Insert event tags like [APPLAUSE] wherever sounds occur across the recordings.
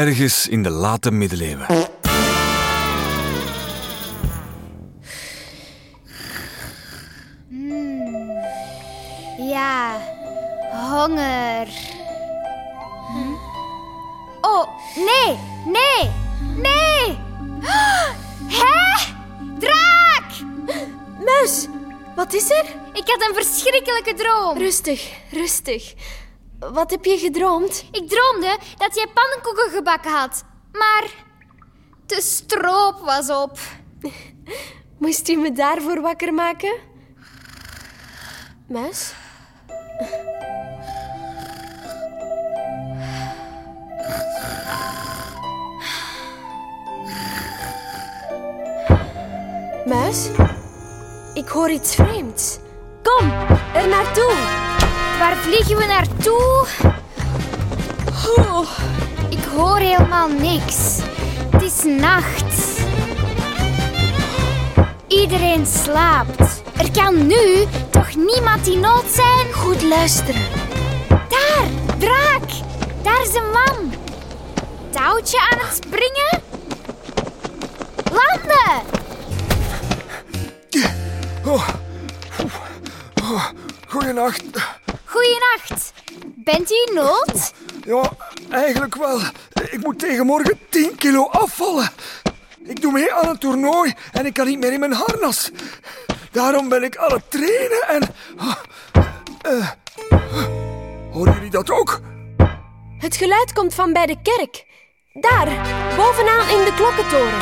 Ergens in de late middeleeuwen. Ja, honger. Oh, nee, nee, nee. [GASPS] Hè? Draak! Muis, wat is er? Ik had een verschrikkelijke droom. Rustig, rustig. Wat heb je gedroomd? Ik droomde dat jij pannenkoeken gebakken had. Maar de stroop was op. [LAUGHS] Moest u me daarvoor wakker maken? Muis? Muis? Ik hoor iets vreemds. Kom, er naartoe. Waar vliegen we naartoe? Ik hoor helemaal niks. Het is nacht. Iedereen slaapt. Er kan nu toch niemand in nood zijn? Goed luisteren. Daar, draak. Daar is een man. Touwtje aan het springen. Landen. Oh. Oh. Goeienacht. Goeienacht. Bent u in nood? Ja, eigenlijk wel. Ik moet tegen morgen 10 kilo afvallen. Ik doe mee aan een toernooi en ik kan niet meer in mijn harnas. Daarom ben ik aan het trainen en... Uh, horen jullie dat ook? Het geluid komt van bij de kerk. Daar, bovenaan in de klokkentoren.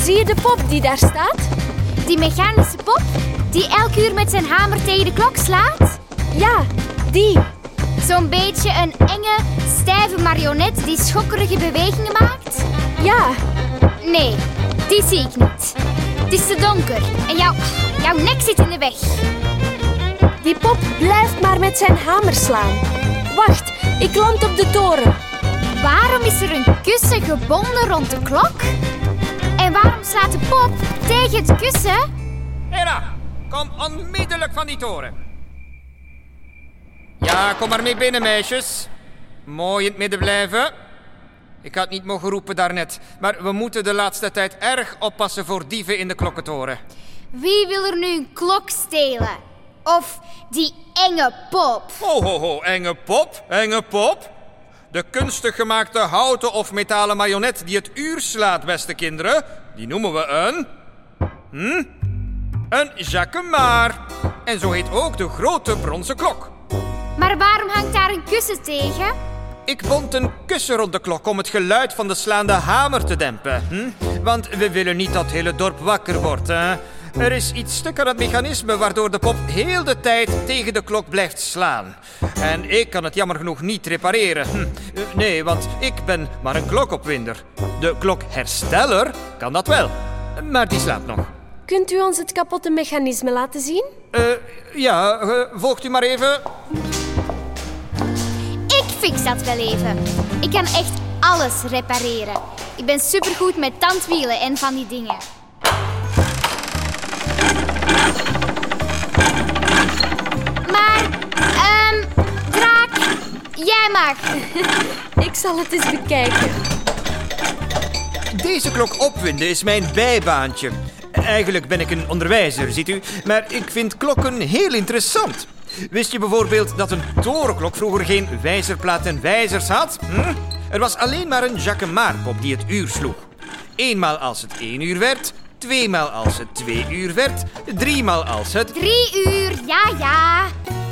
Zie je de pop die daar staat? Die mechanische pop die elk uur met zijn hamer tegen de klok slaat? Ja, die. Zo'n beetje een enge, stijve marionet die schokkerige bewegingen maakt? Ja. Nee, die zie ik niet. Het is te donker en jouw, jouw nek zit in de weg. Die pop blijft maar met zijn hamer slaan. Wacht, ik land op de toren. Waarom is er een kussen gebonden rond de klok? En waarom slaat de pop tegen het kussen? Hera, kom onmiddellijk van die toren. Ja, kom maar mee binnen, meisjes. Mooi in het midden blijven. Ik had niet mogen roepen daarnet, maar we moeten de laatste tijd erg oppassen voor dieven in de klokkentoren. Wie wil er nu een klok stelen? Of die enge pop? Ho, ho, ho, enge pop, enge pop. De kunstig gemaakte houten of metalen marionet die het uur slaat, beste kinderen, die noemen we een... Hm? Een jacquemart. En zo heet ook de grote bronzen klok. Maar waarom hangt daar een kussen tegen? Ik bond een kussen rond de klok om het geluid van de slaande hamer te dempen. Hm? Want we willen niet dat het hele dorp wakker wordt. Hè? Er is iets stuk aan het mechanisme waardoor de pop heel de tijd tegen de klok blijft slaan. En ik kan het jammer genoeg niet repareren. Hm. Nee, want ik ben maar een klokopwinder. De klokhersteller kan dat wel, maar die slaapt nog. Kunt u ons het kapotte mechanisme laten zien? Uh, ja, uh, volgt u maar even. Ik fix dat wel even. Ik kan echt alles repareren. Ik ben supergoed met tandwielen en van die dingen. Maar, ehm, um, draak, jij mag. [LAUGHS] Ik zal het eens bekijken. Deze klok opwinden is mijn bijbaantje. Eigenlijk ben ik een onderwijzer, ziet u. Maar ik vind klokken heel interessant. Wist je bijvoorbeeld dat een torenklok vroeger geen wijzerplaat en wijzers had? Hm? Er was alleen maar een Jacquemart-pop die het uur sloeg. Eenmaal als het één uur werd, tweemaal als het twee uur werd, driemaal als het... Drie uur, ja, ja.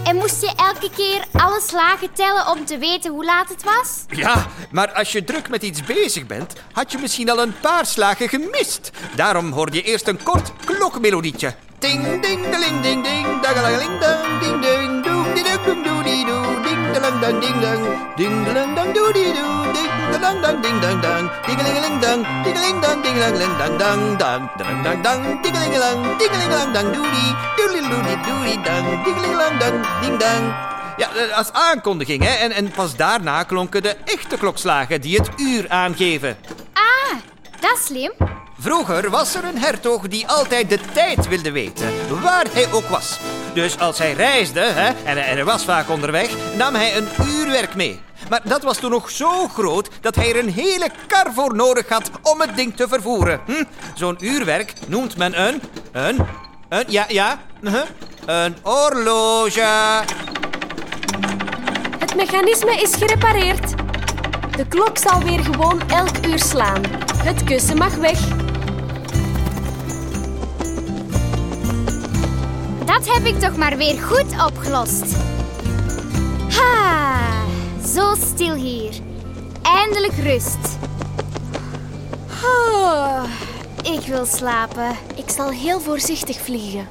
En moest je elke keer alle slagen tellen om te weten hoe laat het was? Ja, maar als je druk met iets bezig bent, had je misschien al een paar slagen gemist. Daarom hoorde je eerst een kort klokmelodietje. Ding, ding, ding, ding, ding, ding, dang, ding, dang, ding, dalang, dang, doe, di, doe, ding, dalang, dang, ding, dang, dang, dingelingeling, dang, dingeling, dang, dingeling, dang, dang, dang, dang, dang, dingelingelang, dingelingelang, dang, doe, dang, dingelingelang, dang, ding, dang. Ja, als aankondiging, hè. En, en pas daarna klonken de echte klokslagen die het uur aangeven. Ah, dat is slim. Vroeger was er een hertog die altijd de tijd wilde weten, waar hij ook was. Dus als hij reisde, hè, en er was vaak onderweg, nam hij een uurwerk mee. Maar dat was toen nog zo groot dat hij er een hele kar voor nodig had om het ding te vervoeren. Hm? Zo'n uurwerk noemt men een... Een... Een... Ja, ja. uh-huh, Een horloge. Het mechanisme is gerepareerd. De klok zal weer gewoon elk uur slaan. Het kussen mag weg. Dat heb ik toch maar weer goed opgelost. Ha, zo stil hier. Eindelijk rust. Oh, ik wil slapen. Ik zal heel voorzichtig vliegen.